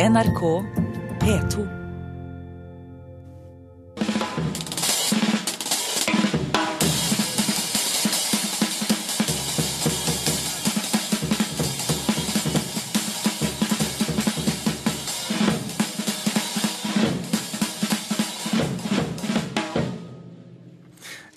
NRK P2.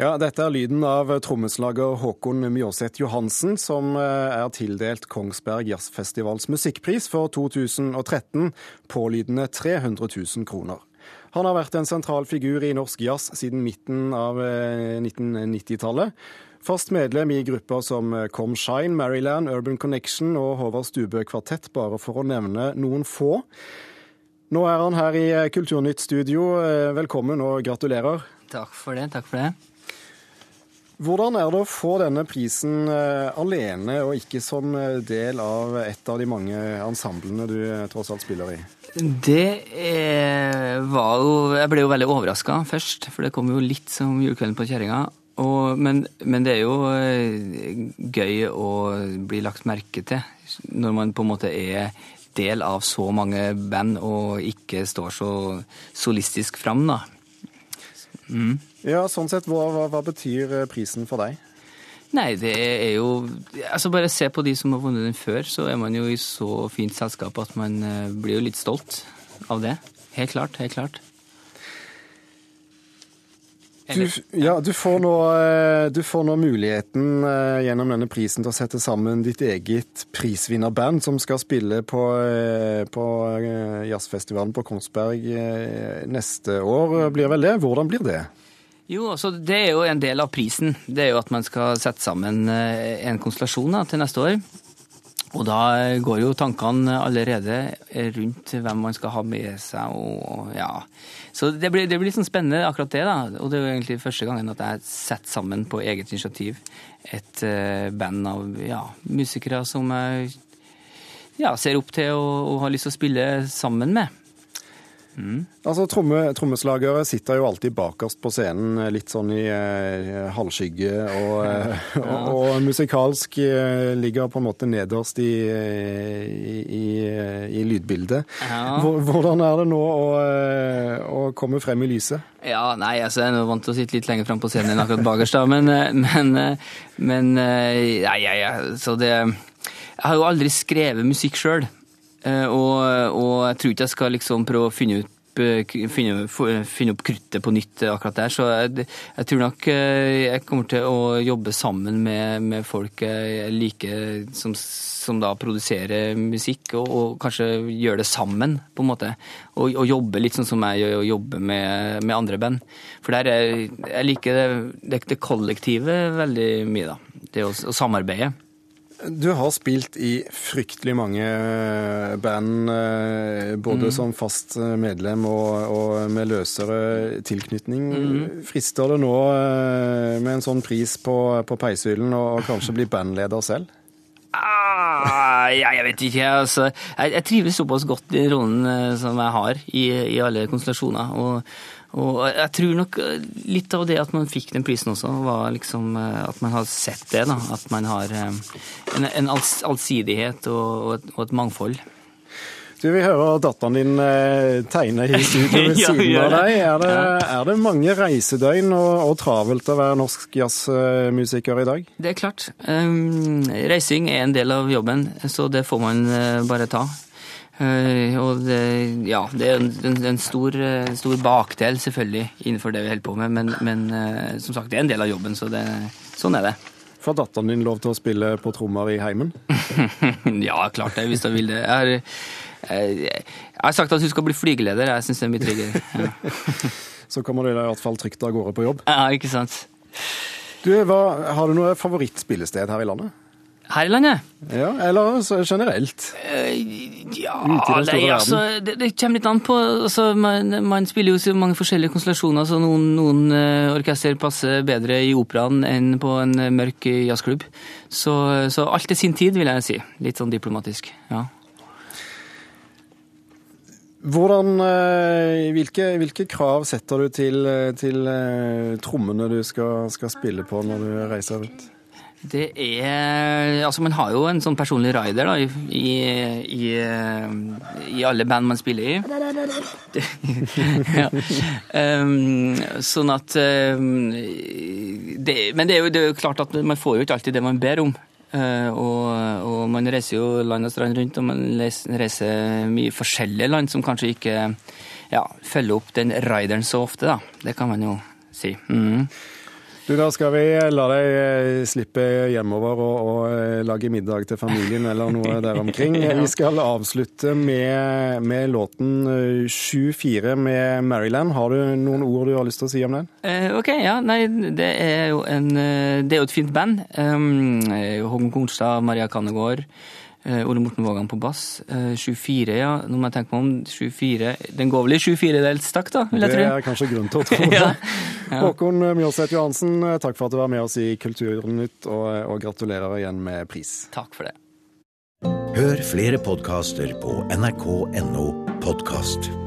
Ja, Dette er lyden av trommeslager Håkon Mjåseth Johansen, som eh, er tildelt Kongsberg Jazzfestivals musikkpris for 2013, pålydende 300 000 kroner. Han har vært en sentral figur i norsk jazz siden midten av 1990-tallet. Eh, Fast medlem i grupper som Com Shine, Maryland, Urban Connection og Håvard Stubø Kvartett, bare for å nevne noen få. Nå er han her i Kulturnytt-studio. Eh, velkommen og gratulerer. Takk for det. Takk for det. Hvordan er det å få denne prisen uh, alene, og ikke som eh, del av et av de mange ensemblene du uh, tross alt spiller i? Det er, var jo Jeg ble jo veldig overraska først, for det kom jo litt som julekvelden på kjerringa. Men, men, det er jo gøy å bli lagt merke til når man på en måte er del av så mange band og ikke står så solistisk fram, da. Mm. Ja, sånn sett, hva, hva, hva, betyr eh, prisen for deg? Nei, det er jo Altså Bare se på de som har vunnet den før, så er man jo i så fint selskap at man eh, blir jo litt stolt av det. Helt klart. Helt klart. Du, ja, du får, nå, eh, du får, nå, muligheten gjennom denne prisen til å sette sammen ditt eget prisvinnerband som skal spille på, på jazzfestivalen på Kongsberg neste år, blir vel det? Hvordan blir det? Jo, altså Det er jo en del av prisen. Det er jo at man skal sette sammen eh, en konstellasjon da, til neste år. Og da går jo tankene allerede rundt hvem man skal ha med seg. og ja. Så det blir, det blir litt sånn spennende, akkurat det. da. Og det er jo egentlig første gangen at jeg setter sammen på eget initiativ et uh, band av ja, musikere som jeg ja, ser opp til og, og har lyst til å spille sammen med. Mm. Altså, tromme, Trommeslagere sitter jo alltid bakerst på scenen, litt sånn i eh, halvskygge. Og, eh, ja. og, og, musikalsk eh, ligger på en måte nederst i, i, i, i lydbildet. Ja. Hvordan er det nå å, eh, å, komme frem i lyset? Ja, nei, altså, Jeg er vant til å sitte litt lenger frem på scenen enn akkurat bakerst, da. Men, eh, men, men nei, ja, så det Jeg har jo aldri skrevet musikk sjøl. Eh, og, og, jeg tror ikke jeg skal liksom prøve å finne, ut, eh, finne, finne opp kruttet på nytt akkurat der. Så jeg, jeg, tror nok eh, jeg kommer til å jobbe sammen med, med folk jeg liker, som, som, da produserer musikk, og, og, kanskje gjøre det sammen, på en måte. Og, og jobbe litt sånn som jeg gjør, jobbe med, med andre band. For der er, jeg liker det, det, kollektive veldig mye, da. Det å, å samarbeide. Du har spilt i fryktelig mange eh, band, eh, både mm. som fast eh, medlem og, og med løsere tilknytning. Mm. Frister det nå med en sånn pris på, på peishyllen og kanskje bli bandleder selv? Ah, ja, jeg vet ikke. Altså, jeg, jeg trives såpass godt i rollen som jeg har i, i alle konstellasjoner. Og, og jeg tror nok eh, litt av det at man fikk den prisen også, var liksom eh, at man har sett det. da, At man har eh, en, en allsidighet og, og, et, og, et, mangfold. Du, Vi hører datteren din tegne i studio ved siden av deg. Er det, er det mange reisedøgn og, og, travelt å være norsk jazzmusiker i dag? Det er klart. Um, reising er en del av jobben, så det får man bare ta. Eh, og det, ja, det er en, en stor, eh, stor, bakdel selvfølgelig innenfor det vi holder på med, men, men, eh, som sagt, det er en del av jobben, så det, sånn er det. Får datteren din lov til å spille på trommer i heimen? ja, klart det, hvis hun vil det. Jeg har, jeg, jeg har, sagt at hun skal bli flygeleder, jeg syns det er mye tryggere. Ja. så kommer du i hvert fall trygt av gårde på jobb? Ja, ikke sant. Du, hva, Har du noe favorittspillested her i landet? Her i landet? Ja, Eller generelt? Uh, ja, nei, altså, det, det, kommer litt an på altså, man, man, spiller jo så mange forskjellige konstellasjoner, så noen, noen uh, orkester passer bedre i operaen enn på en uh, mørk jazzklubb. Så, så, alt er sin tid, vil jeg si. Litt sånn diplomatisk. ja. Hvordan, hvilke, hvilke, krav setter du til, til trommene du skal, skal spille på når du reiser rundt? Det er Altså, man har jo en sånn personlig rider da, i, i, i, alle band man spiller i. ja. um, sånn at um, det, Men det er, jo, det er, jo, klart at man får jo ikke alltid det man ber om. Uh, og, og, man reiser jo land og strand rundt, og man reiser mye forskjellige land som kanskje ikke ja, følger opp den rideren så ofte, da. Det kan man jo si. Mm. Du, Da skal vi la deg eh, slippe hjemover og, og, eh, lage middag til familien eller noe der omkring. Vi skal avslutte med, med låten 7-4 eh, med Maryland. Har du noen ord du har lyst til å si om den? Eh, ok, ja. Nei, det er jo, en, det er jo et fint band. Um, Håkon Kornstad, Maria Kannegård. Uh, Ole Morten Vågan på bass. Uh, 24, ja. Nå må jeg tenke meg om. 24. Den går vel i 24-dels takk, da? vil jeg tro. Det er kanskje grunn til å tro det. ja. Ja. Håkon Mjåseth Johansen, eh, takk for at du var med oss i Kulturnytt, og, og gratulerer igjen med pris. Takk for det. Hør flere podkaster på nrk.no podkast.